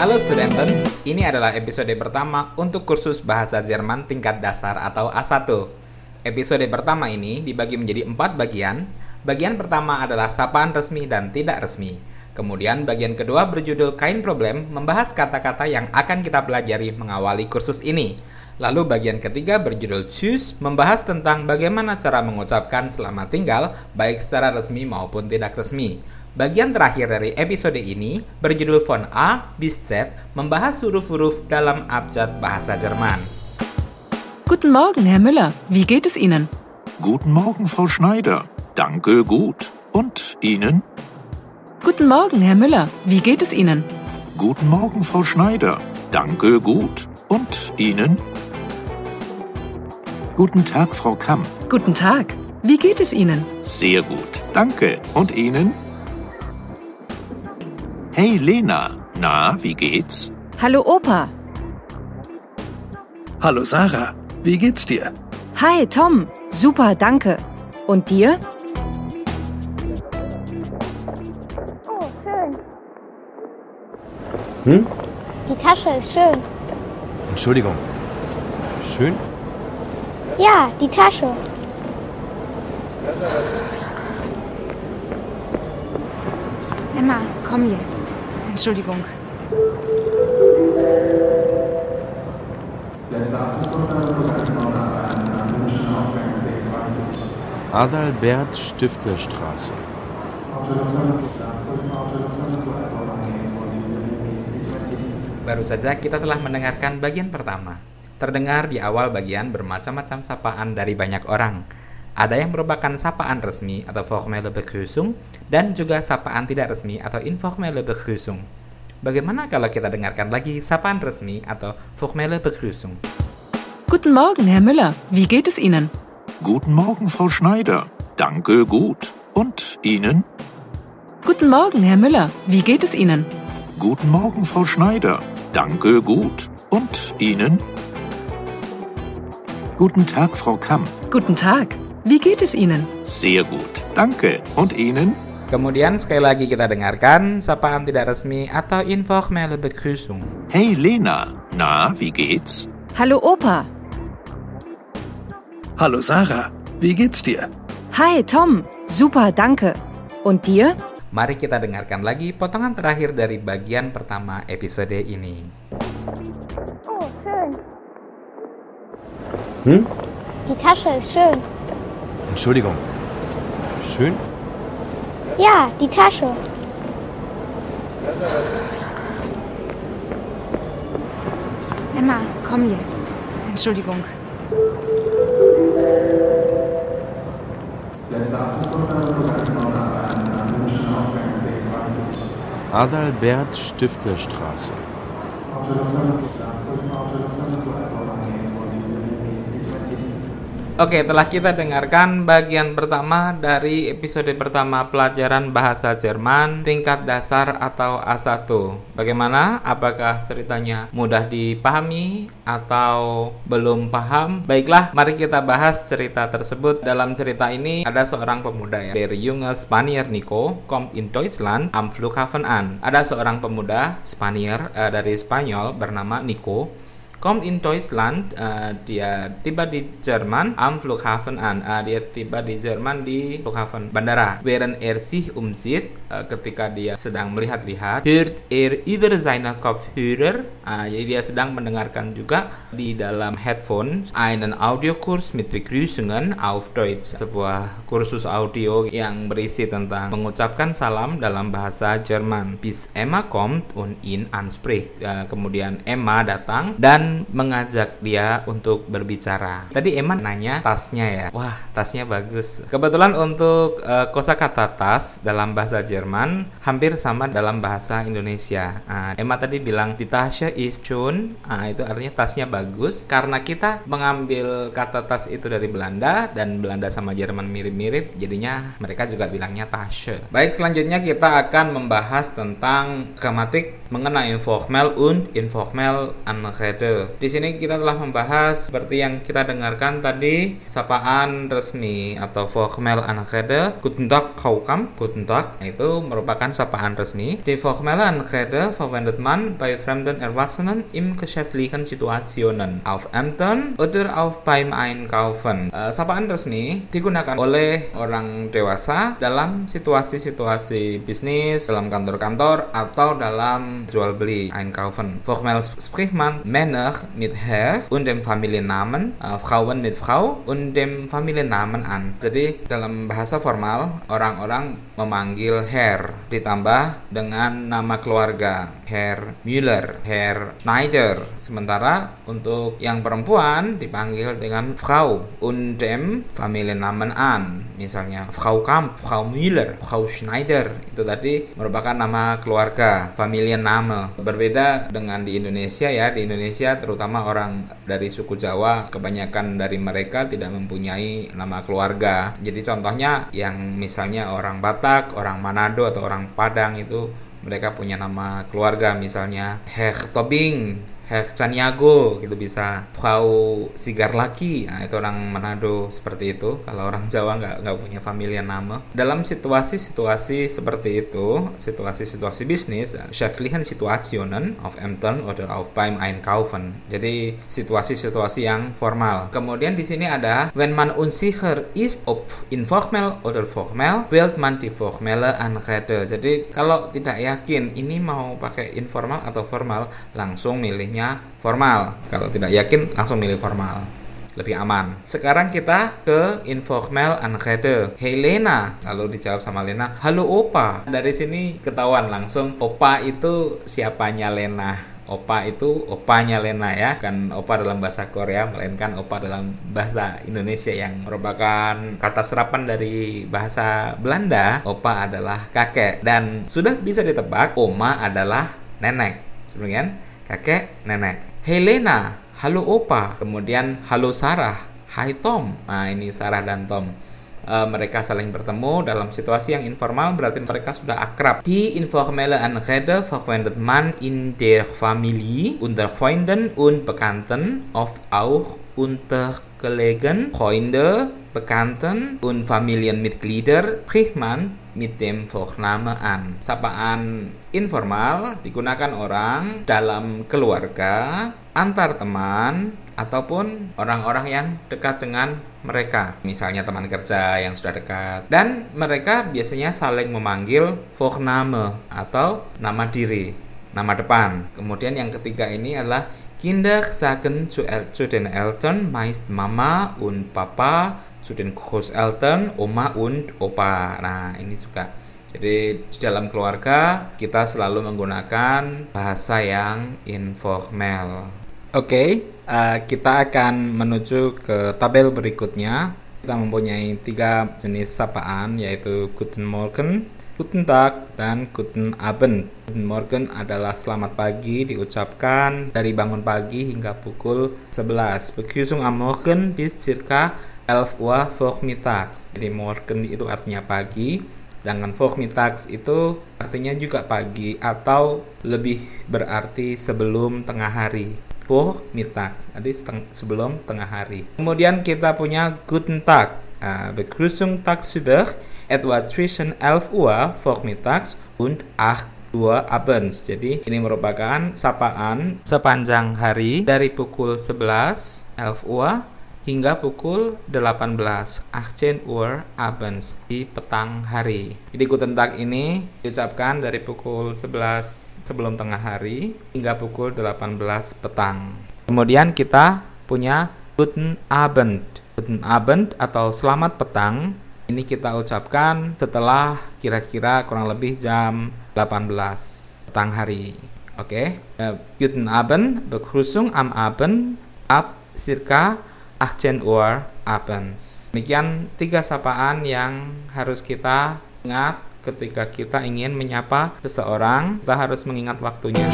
Halo studenten, ini adalah episode pertama untuk kursus bahasa Jerman tingkat dasar atau A1. Episode pertama ini dibagi menjadi empat bagian. Bagian pertama adalah sapaan resmi dan tidak resmi. Kemudian bagian kedua berjudul Kain Problem membahas kata-kata yang akan kita pelajari mengawali kursus ini. Lalu bagian ketiga berjudul Choose membahas tentang bagaimana cara mengucapkan selamat tinggal baik secara resmi maupun tidak resmi. Bagian terakhir dari episode ini berjudul Von A bis Z membahas huruf-huruf dalam abjad bahasa Jerman. Guten Morgen, Herr Müller. Wie geht es Ihnen? Guten Morgen, Frau Schneider. Danke, gut. Und Ihnen? Guten Morgen, Herr Müller. Wie geht es Ihnen? Guten Morgen, Frau Schneider. Danke, gut. Und Ihnen? Guten Tag, Frau Kamp. Guten Tag. Wie geht es Ihnen? Sehr gut. Danke. Und Ihnen? Hey, Lena. Na, wie geht's? Hallo Opa. Hallo, Sarah. Wie geht's dir? Hi Tom. Super, danke. Und dir? Oh, schön. Hm? Die Tasche ist schön. Entschuldigung. Schön? Ja, die Tasche. Emma, komm jetzt. Entschuldigung. Adalbert Stifterstraße. Baru saja kita telah mendengarkan bagian pertama. Terdengar di awal bagian bermacam-macam sapaan dari banyak orang. Ada yang merupakan sapaan resmi atau formelle Begrüßung dan juga sapaan tidak resmi atau informelle Begrüßung. Bagaimana kalau kita dengarkan lagi sapaan resmi atau formelle Begrüßung? Guten Morgen, Herr Müller. Wie geht es Ihnen? Guten Morgen, Frau Schneider. Danke, gut. Und Ihnen? Guten Morgen, Herr Müller. Wie geht es Ihnen? Guten Morgen, Frau Schneider. Danke, gut. Und Ihnen? Guten Tag, Frau Kamp. Guten Tag. Wie geht es Ihnen? Sehr gut. Danke. Und Ihnen? Kemudian sekali lagi kita dengarkan sapaan tidak resmi atau informelle Begrüßung. Hey, Lena. Na, wie geht's? Hallo Opa. Hallo, Sarah. Wie geht's dir? Hi Tom. Super, danke. Und dir? Mari kita dengarkan lagi potongan terakhir dari bagian pertama episode ini. Oh, schön. Hm? Die Tasche ist schön. Entschuldigung. Schön? Ja, die Tasche. Emma, komm jetzt. Entschuldigung. Adalbert Stifterstraße. Oke, telah kita dengarkan bagian pertama dari episode pertama pelajaran bahasa Jerman tingkat dasar atau A1. Bagaimana? Apakah ceritanya mudah dipahami atau belum paham? Baiklah, mari kita bahas cerita tersebut. Dalam cerita ini ada seorang pemuda ya. Der junge Spanier Nico kommt in Deutschland am Flughafen an. Ada seorang pemuda Spanier eh, dari Spanyol bernama Nico kommt in Deutschland, uh, dia tiba di Jerman am Flughafen an. Uh, dia tiba di Jerman di Flughafen bandara. Während er sich umsieht, uh, ketika dia sedang melihat-lihat, hört er über seine Kopfhörer. Uh, jadi dia sedang mendengarkan juga di dalam headphone einen Audiokurs mit Begrüßungen auf Deutsch. Sebuah kursus audio yang berisi tentang mengucapkan salam dalam bahasa Jerman. Bis Emma kommt und ihn anspricht. Uh, kemudian Emma datang dan mengajak dia untuk berbicara. Tadi Emma nanya tasnya ya. Wah, tasnya bagus. Kebetulan untuk uh, kosakata tas dalam bahasa Jerman hampir sama dalam bahasa Indonesia. Nah, Emma tadi bilang die Tasche ist schön. Nah, itu artinya tasnya bagus. Karena kita mengambil kata tas itu dari Belanda dan Belanda sama Jerman mirip-mirip, jadinya mereka juga bilangnya Tasche. Baik, selanjutnya kita akan membahas tentang gramatik mengenai informel und informel Anrede. Di sini kita telah membahas seperti yang kita dengarkan tadi sapaan resmi atau formel Anrede. Guten Tag, Frau Kamp. Guten Tag itu merupakan sapaan resmi. Die formelle Anrede verwendet man bei fremden Erwachsenen im geschäftlichen Situationen, auf Ämtern oder auf beim Einkaufen. Uh, sapaan resmi digunakan oleh orang dewasa dalam situasi-situasi bisnis, dalam kantor-kantor atau dalam jual beli Einkaufen. Formell spricht man Männer mit Herr und dem Familiennamen, uh, Frauen mit Frau und dem Familiennamen an. Jadi dalam bahasa formal orang-orang memanggil Herr ditambah dengan nama keluarga Herr Müller, Herr Schneider. Sementara untuk yang perempuan dipanggil dengan Frau und dem Familiennamen an. Misalnya Frau Kamp, Frau Müller, Frau Schneider. Itu tadi merupakan nama keluarga, Familienname. Berbeda dengan di Indonesia ya. Di Indonesia terutama orang dari suku Jawa kebanyakan dari mereka tidak mempunyai nama keluarga. Jadi contohnya yang misalnya orang Batak, orang Manado atau orang Padang itu mereka punya nama keluarga misalnya Herr Tobing Herr Caniago gitu bisa Frau Sigar Laki. Nah itu orang Manado seperti itu. Kalau orang Jawa nggak nggak punya familia nama. Dalam situasi-situasi seperti itu situasi-situasi bisnis schäftlichen Situationen auf Ämtern oder auf beim Einkaufen. Jadi situasi-situasi yang formal. Kemudian di sini ada wenn man unsicher ist ob informell oder formell wählt man die formelle Anrede. Jadi kalau tidak yakin ini mau pakai informal atau formal langsung milihnya formal. Kalau tidak yakin langsung milih formal. Lebih aman. Sekarang kita ke informal Anrede. Hey Lena. Lalu dijawab sama Lena, "Halo Opa." Dari sini ketahuan langsung Opa itu siapanya Lena. Opa itu opanya Lena ya kan opa dalam bahasa Korea melainkan opa dalam bahasa Indonesia yang merupakan kata serapan dari bahasa Belanda opa adalah kakek dan sudah bisa ditebak oma adalah nenek sebenarnya kakek, nenek. Helena, halo opa. Kemudian halo Sarah, hai Tom. Nah ini Sarah dan Tom. E, mereka saling bertemu dalam situasi yang informal berarti mereka sudah akrab. Die informelle Anrede verwendet man in der Familie, unter Freunden und Bekannten, oft auch unter Kollegen, Freunde, Bekannten und Familienmitglieder spricht man mit dem Vorname an. Sapaan informal digunakan orang dalam keluarga, antar teman, ataupun orang-orang yang dekat dengan mereka. Misalnya teman kerja yang sudah dekat. Dan mereka biasanya saling memanggil Vorname atau nama diri, nama depan. Kemudian yang ketiga ini adalah Kinder sagen zu, El zu den Eltern meist Mama und Papa zu den Großeltern Oma und Opa. Nah, ini juga. Jadi di dalam keluarga kita selalu menggunakan bahasa yang informal. Oke, okay, uh, kita akan menuju ke tabel berikutnya. Kita mempunyai tiga jenis sapaan yaitu Guten Morgen, Guten Tag dan Guten Abend. Guten Morgen adalah selamat pagi diucapkan dari bangun pagi hingga pukul 11. Begrüßung am Morgen bis circa 11 Uhr vormittags. Jadi morgen itu artinya pagi, sedangkan vormittags itu artinya juga pagi atau lebih berarti sebelum tengah hari. Vormittags, jadi sebelum tengah hari. Kemudian kita punya Guten Tag. Uh, Begrüßung tagsüber etwa zwischen 11 Uhr vormittags und 8 Uhr abends. Jadi ini merupakan sapaan sepanjang hari dari pukul 11 11 Uhr hingga pukul 18 18 Uhr abends di petang hari. Jadi guten tag ini diucapkan dari pukul 11 sebelum tengah hari hingga pukul 18 petang. Kemudian kita punya guten Abend. Guten Abend atau selamat petang ini kita ucapkan setelah kira-kira kurang lebih jam 18 petang hari. Oke. Okay? Guten Abend, Begrüßung am Abend ab circa 18 Uhr abends. Demikian tiga sapaan yang harus kita ingat ketika kita ingin menyapa seseorang, kita harus mengingat waktunya.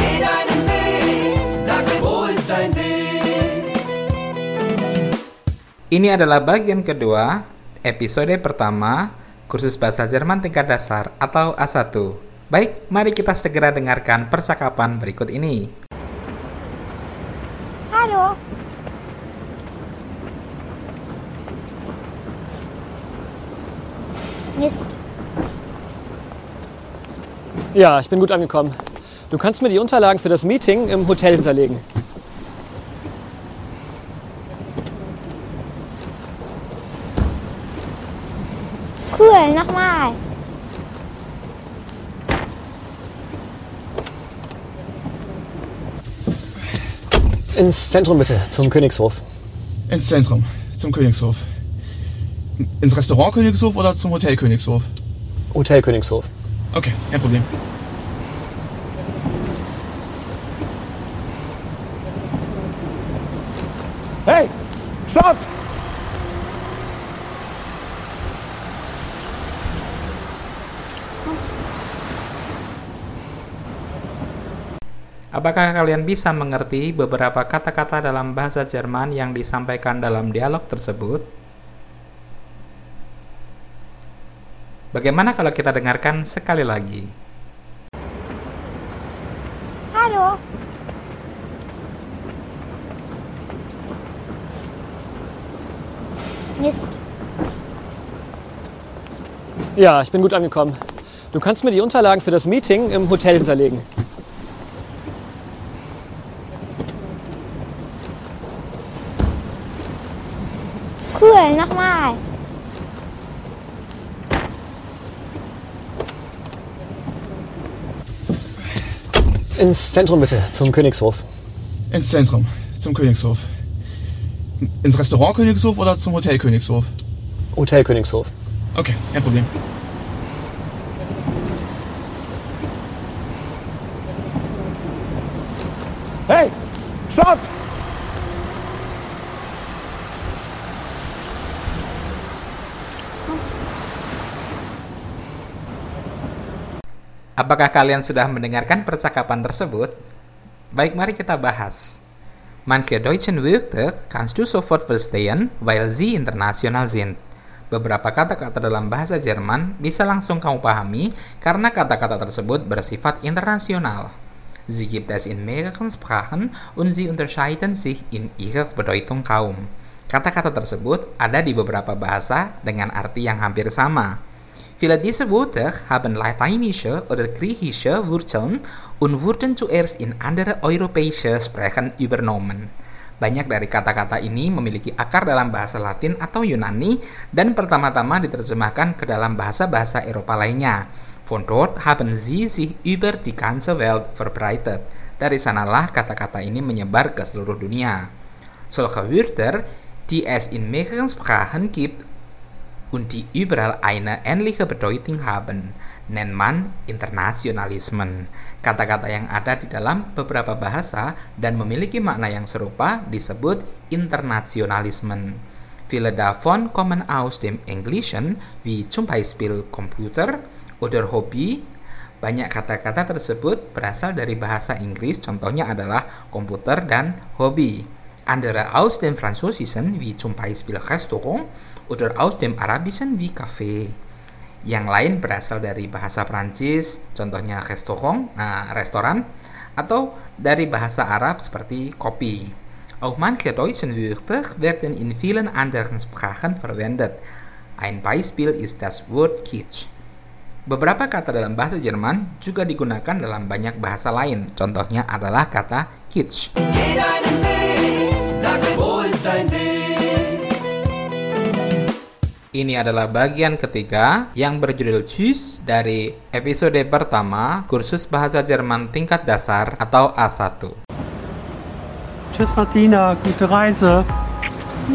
Ini adalah bagian kedua episode pertama kursus bahasa Jerman tingkat dasar atau A1. Baik, mari kita segera dengarkan percakapan berikut ini. Mist. Ja, ich bin gut angekommen. Du kannst mir die Unterlagen für das Meeting im Hotel hinterlegen. Cool, nochmal. Ins Zentrum bitte, zum Königshof. Ins Zentrum, zum Königshof. Ins Restaurant Königshof oder zum Hotel Königshof? Hotel Königshof. Okay, kein Problem. Hey, stopp! Apakah kalian bisa mengerti beberapa kata-kata dalam bahasa Jerman yang disampaikan dalam dialog tersebut? Bagaimana kalau kita dengarkan sekali lagi? Hallo. Mist. Ja, ich bin gut angekommen. Du kannst mir die Unterlagen für das Meeting im Hotel hinterlegen. Cool, nochmal. Ins Zentrum bitte, zum Königshof. Ins Zentrum, zum Königshof. Ins Restaurant Königshof oder zum Hotel Königshof? Hotel Königshof. Okay, kein Problem. Hey, stopp! Apakah kalian sudah mendengarkan percakapan tersebut? Baik, mari kita bahas. Manche deutschen Wörter kannst du sofort verstehen, weil sie international sind. Beberapa kata-kata dalam bahasa Jerman bisa langsung kamu pahami karena kata-kata tersebut bersifat internasional. Sie gibt es in mehreren Sprachen und sie unterscheiden sich in ihrer Bedeutung kaum. Kata-kata tersebut ada di beberapa bahasa dengan arti yang hampir sama. Viele dieser Wörter haben lateinische oder griechische Wurzeln und wurden zuerst in andere europäische Sprachen übernommen. Banyak dari kata-kata ini memiliki akar dalam bahasa Latin atau Yunani dan pertama-tama diterjemahkan ke dalam bahasa-bahasa Eropa lainnya. Von dort haben sie sich über die ganze Welt verbreitet. Dari sanalah kata-kata ini menyebar ke seluruh dunia. Solche Wörter, die es in mehreren Sprachen gibt und die überall eine ähnliche Bedeutung haben, nennt man Internationalismen. Kata-kata yang ada di dalam beberapa bahasa dan memiliki makna yang serupa disebut Internationalismen. Viele davon kommen aus dem Englischen, wie zum Beispiel Computer oder Hobby. Banyak kata-kata tersebut berasal dari bahasa Inggris, contohnya adalah komputer dan hobi. Andere aus dem Französischen, wie zum Beispiel Restaurant, oder aus dem Arabischen wie Café. Yang lain berasal dari bahasa Prancis, contohnya restaurant, nah restoran, atau dari bahasa Arab seperti kopi. Auch manche deutschen Wörter werden in vielen anderen Sprachen verwendet. Ein Beispiel ist das Wort Kitsch. Beberapa kata dalam bahasa Jerman juga digunakan dalam banyak bahasa lain. Contohnya adalah kata Kitsch. Ini adalah bagian ketiga yang berjudul Tschüss dari episode pertama kursus bahasa Jerman tingkat dasar atau A1. Tschüss Martina, gute Reise.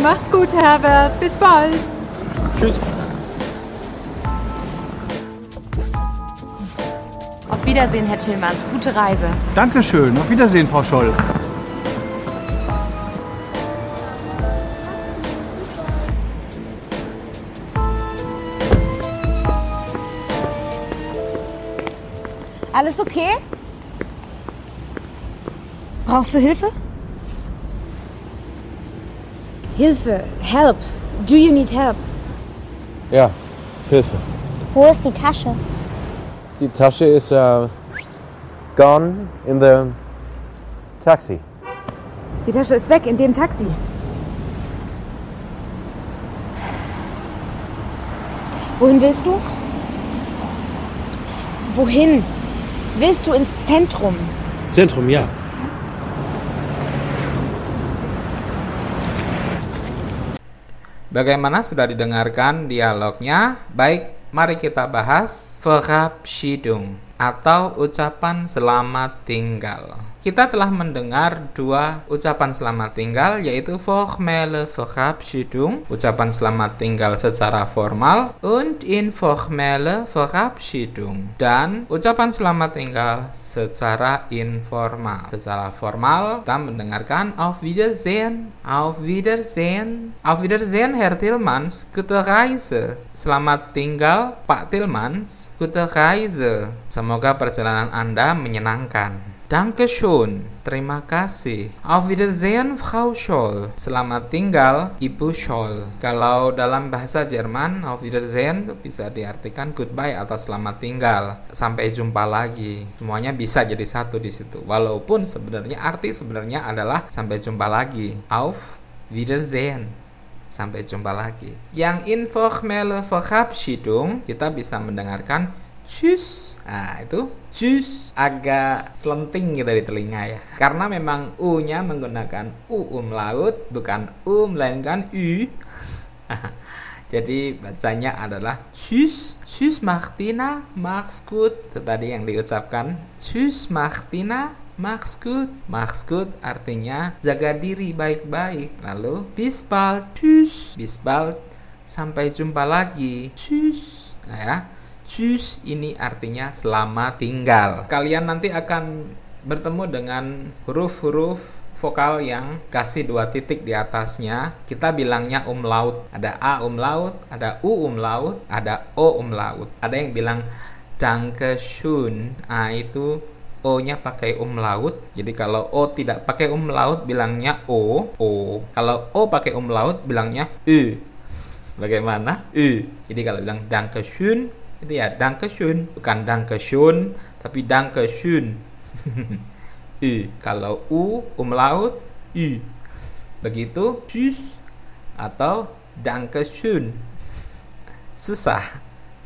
Mach's gut, Herbert. Bis bald. Tschüss. Auf Wiedersehen, Herr Tillmanns. Gute Reise. Dankeschön. Auf Wiedersehen, Frau Scholl. Alles okay? Brauchst du Hilfe? Hilfe, help. Do you need help? Ja, Hilfe. Wo ist die Tasche? Die Tasche ist uh, gone in the taxi. Die Tasche ist weg in dem Taxi. Wohin willst du? Wohin? Willst du ins Zentrum? Zentrum, ja. Bagaimana sudah didengarkan dialognya? Baik, mari kita bahas Verabschiedung atau ucapan selamat tinggal. Kita telah mendengar dua ucapan selamat tinggal yaitu formelle Verabschiedung, ucapan selamat tinggal secara formal und informelle Verabschiedung dan ucapan selamat tinggal secara informal. Secara formal kita mendengarkan Auf Wiedersehen, Auf Wiedersehen, Auf Wiedersehen Herr Tillmans, gute Reise. Selamat tinggal Pak Tillmans, gute Reise. Semoga perjalanan Anda menyenangkan. Dankeschön. Terima kasih. Auf Wiedersehen, Frau Scholl. Selamat tinggal, Ibu Scholl. Kalau dalam bahasa Jerman, Auf Wiedersehen bisa diartikan goodbye atau selamat tinggal. Sampai jumpa lagi. Semuanya bisa jadi satu di situ. Walaupun sebenarnya arti sebenarnya adalah sampai jumpa lagi. Auf Wiedersehen. Sampai jumpa lagi. Yang informelle Verabschiedung kita bisa mendengarkan Tschüss. Nah, itu Tschüss agak selenting gitu di telinga ya. Karena memang U-nya menggunakan U umlaut bukan U melainkan U. Jadi bacanya adalah Tschüss. Tschüss Martina. Itu tadi yang diucapkan Tschüss Martina. Mach's gut artinya jaga diri baik-baik. Lalu bis bald, tschüss. Bis bald, sampai jumpa lagi. Tschüss. Nah ya. Tschüss ini artinya selamat tinggal. Kalian nanti akan bertemu dengan huruf-huruf vokal yang kasih dua titik di atasnya. Kita bilangnya umlaut. Ada A umlaut, ada U umlaut, ada O umlaut. Ada yang bilang Dankeschön. Ah itu O-nya pakai umlaut. Jadi kalau O tidak pakai umlaut bilangnya O, O. Kalau O pakai umlaut bilangnya U. Bagaimana? U. Jadi kalau bilang Dankeschön itu ya Dankeschön bukan Dankeschön tapi Dankeschön U kalau U umlaut U begitu Tschüss atau Dankeschön susah.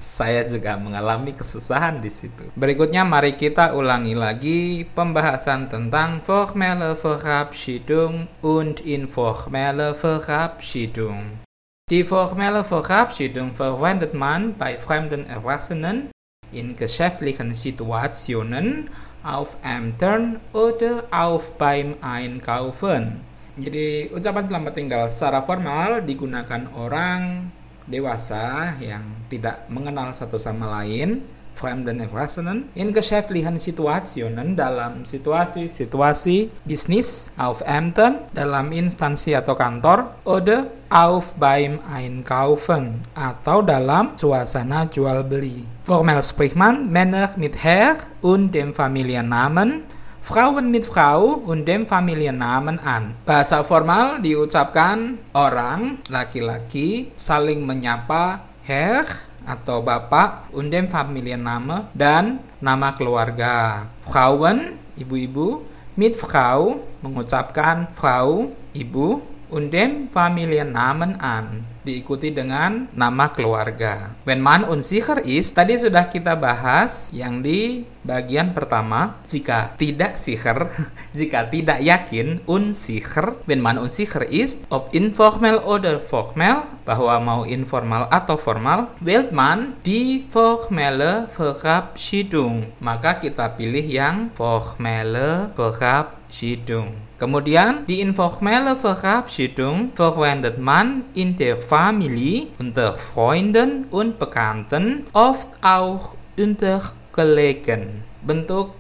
Saya juga mengalami kesusahan di situ. Berikutnya mari kita ulangi lagi pembahasan tentang formelle Verabschiedung und informelle Verabschiedung. Die formelle Verabschiedung verwendet man bei fremden Erwachsenen in geschäftlichen Situationen, auf Ämtern oder auf beim Einkaufen. Jadi ucapan selamat tinggal secara formal digunakan orang dewasa yang tidak mengenal satu sama lain fremden Erwachsenen in geschäftlichen Situationen dalam situasi-situasi bisnis auf Ämtern dalam instansi atau kantor oder auf beim Einkaufen atau dalam suasana jual beli. Formell spricht man Männer mit Herr und dem Familiennamen Frauen mit Frau und dem Familiennamen an. Bahasa formal diucapkan orang laki-laki saling menyapa Herr atau bapak, undem Familienname dan nama keluarga. Frauen, ibu-ibu, mit Frau mengucapkan Frau, ibu, undem Familiennamen an diikuti dengan nama keluarga. When man unsicher ist, tadi sudah kita bahas yang di bagian pertama. Jika tidak sicher, jika tidak yakin, unsicher. When man unsicher ist, ob informell oder formell, bahwa mau informal atau formal, wählt man die formelle Verabschiedung. Maka kita pilih yang formelle Verabschiedung. Kemudian die informelle Verabschiedung verwendet man in der Familie, unter Freunden und Bekannten, oft auch unter Kollegen. Bentuk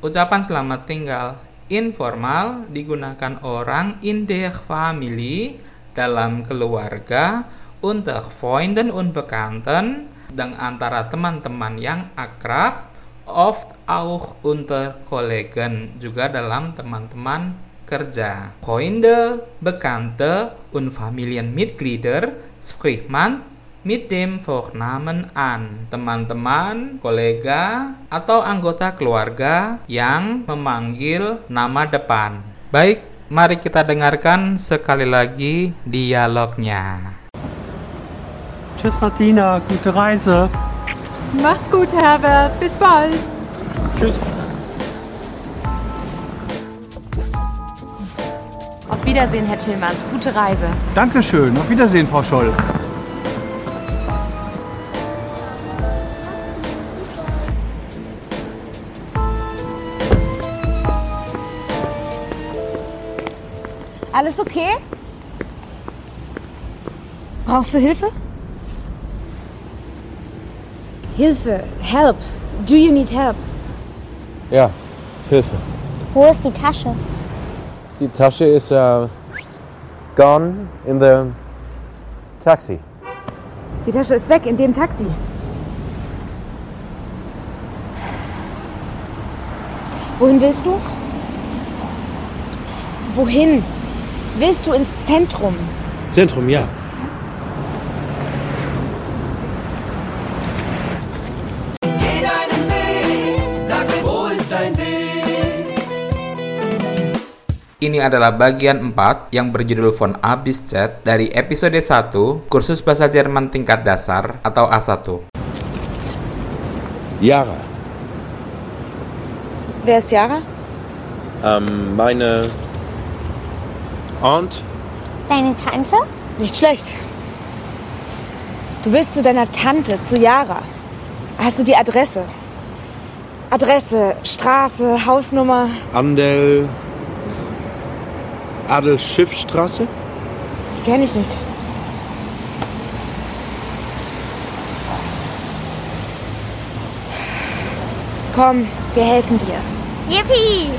ucapan selamat tinggal informal digunakan orang in der Familie dalam keluarga, unter Freunden und Bekannten dan antara teman-teman yang akrab, oft auch unter Kollegen juga dalam teman-teman kerja. Freunde, Bekannte und Familienmitglieder spricht man mit dem Vornamen an. Teman-teman, kolega, atau anggota keluarga yang memanggil nama depan. Baik, mari kita dengarkan sekali lagi dialognya. Tschüss, Martina. Gute Reise. Mach's gut, Herbert. Bis bald. Tschüss. Auf Wiedersehen, Herr Tillmanns. Gute Reise. Dankeschön. Auf Wiedersehen, Frau Scholl. Alles okay? Brauchst du Hilfe? Hilfe, help. Do you need help? Ja, Hilfe. Wo ist die Tasche? Die Tasche ist uh, gone in the taxi. Die Tasche ist weg in dem Taxi. Wohin willst du? Wohin? Willst du ins Zentrum? Zentrum, ja. Ini adalah bagian 4 yang berjudul Von A bis Z dari episode 1 kursus bahasa Jerman tingkat dasar atau A1. Jara. Wer ist Yara? Ähm, meine Aunt. Deine Tante? Nicht schlecht. Du willst zu deiner Tante, zu Yara. Hast du die Adresse? Adresse, Straße, Hausnummer. Andel. Adelschiffstraße? Die kenne ich nicht. Komm, wir helfen dir. Yippie!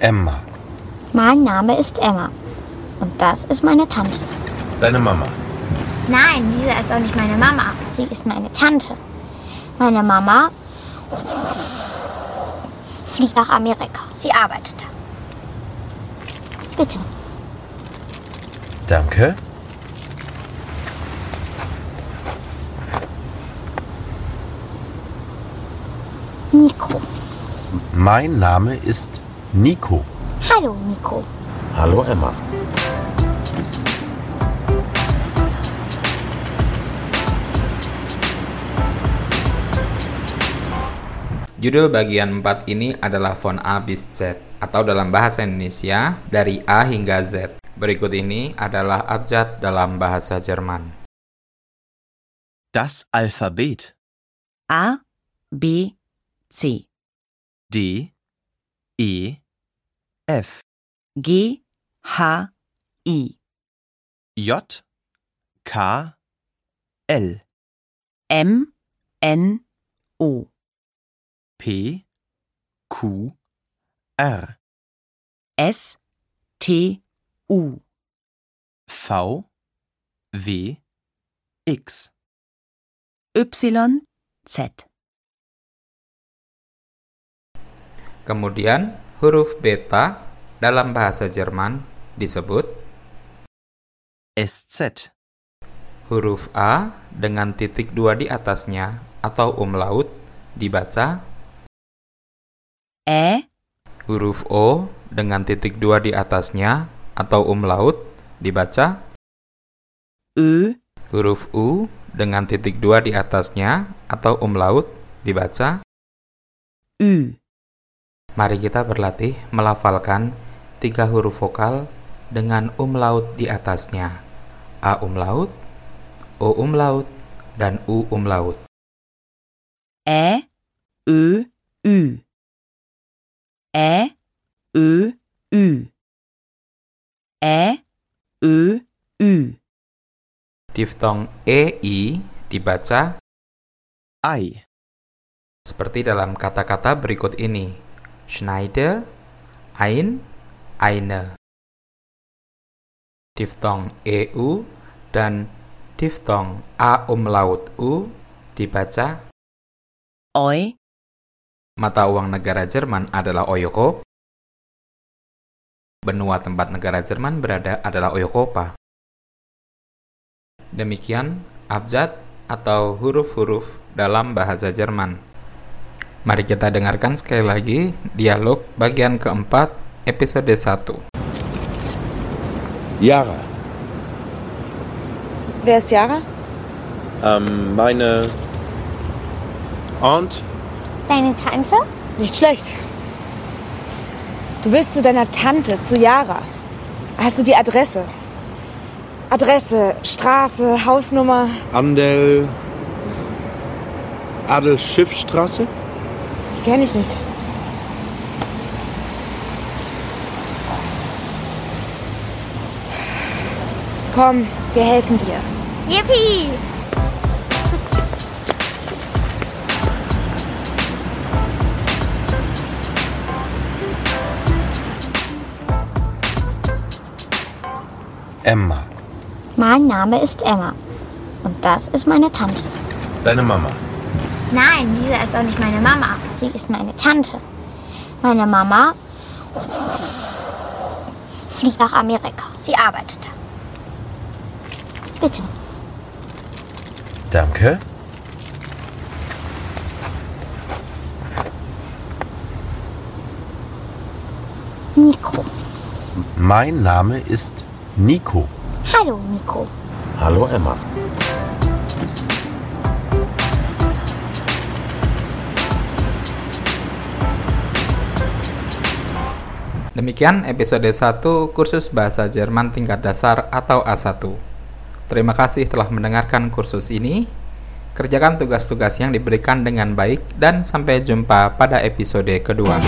Emma. Mein Name ist Emma. Und das ist meine Tante. Deine Mama. Nein, Lisa ist auch nicht meine Mama. Sie ist meine Tante. Meine Mama fliegt nach Amerika. Sie arbeitet da. Bitte. Danke. Nico. Mein Name ist Nico. Hallo, Nico. Hallo Emma. Judul bagian 4 ini adalah Von A bis Z atau dalam bahasa Indonesia dari A hingga Z. Berikut ini adalah abjad dalam bahasa Jerman. Das Alphabet. A, B, C, D, E, F, G, H, I, J, K, L, M, N, O, P, Q, R, S, T, U, V, W, X. Y, Z. Kemudian huruf beta dalam bahasa Jerman disebut SZ. huruf A dengan titik dua di atasnya atau umlaut dibaca E, huruf O dengan titik dua di atasnya atau umlaut dibaca Ö, huruf U dengan titik dua di atasnya atau umlaut dibaca Ü. Mari kita berlatih melafalkan tiga huruf vokal dengan umlaut di atasnya. A umlaut, O umlaut, dan U umlaut. Ä, Ö, Ü. Ä, Ö, Ü. Ä, Ö, Ü. Diftong EI dibaca Ei. seperti dalam kata-kata berikut ini. Schneider, ein, eine. Diftong EU dan diftong A umlaut U dibaca Oi, Mata uang negara Jerman adalah Euro. Benua tempat negara Jerman berada adalah Europa. Demikian abjad atau huruf-huruf dalam bahasa Jerman. Mari kita dengarkan sekali lagi dialog bagian keempat episode 1. Yara. Wer ist Yara? Ähm, meine Aunt. Deine Tante? Nicht schlecht. Du willst zu deiner Tante, zu Yara. Hast du die Adresse? Adresse, Straße, Hausnummer. Andel. Adelschiffstraße? Die kenne ich nicht. Komm, wir helfen dir. Yippie! Mein Name ist Emma. Und das ist meine Tante. Deine Mama. Nein, Lisa ist auch nicht meine Mama. Sie ist meine Tante. Meine Mama fliegt nach Amerika. Sie arbeitet da. Bitte. Danke. Nico. Mein Name ist Nico. Hallo, Nico. Hallo Emma. Demikian episode 1 kursus bahasa Jerman tingkat dasar atau A1. Terima kasih telah mendengarkan kursus ini. Kerjakan tugas-tugas yang diberikan dengan baik dan sampai jumpa pada episode kedua.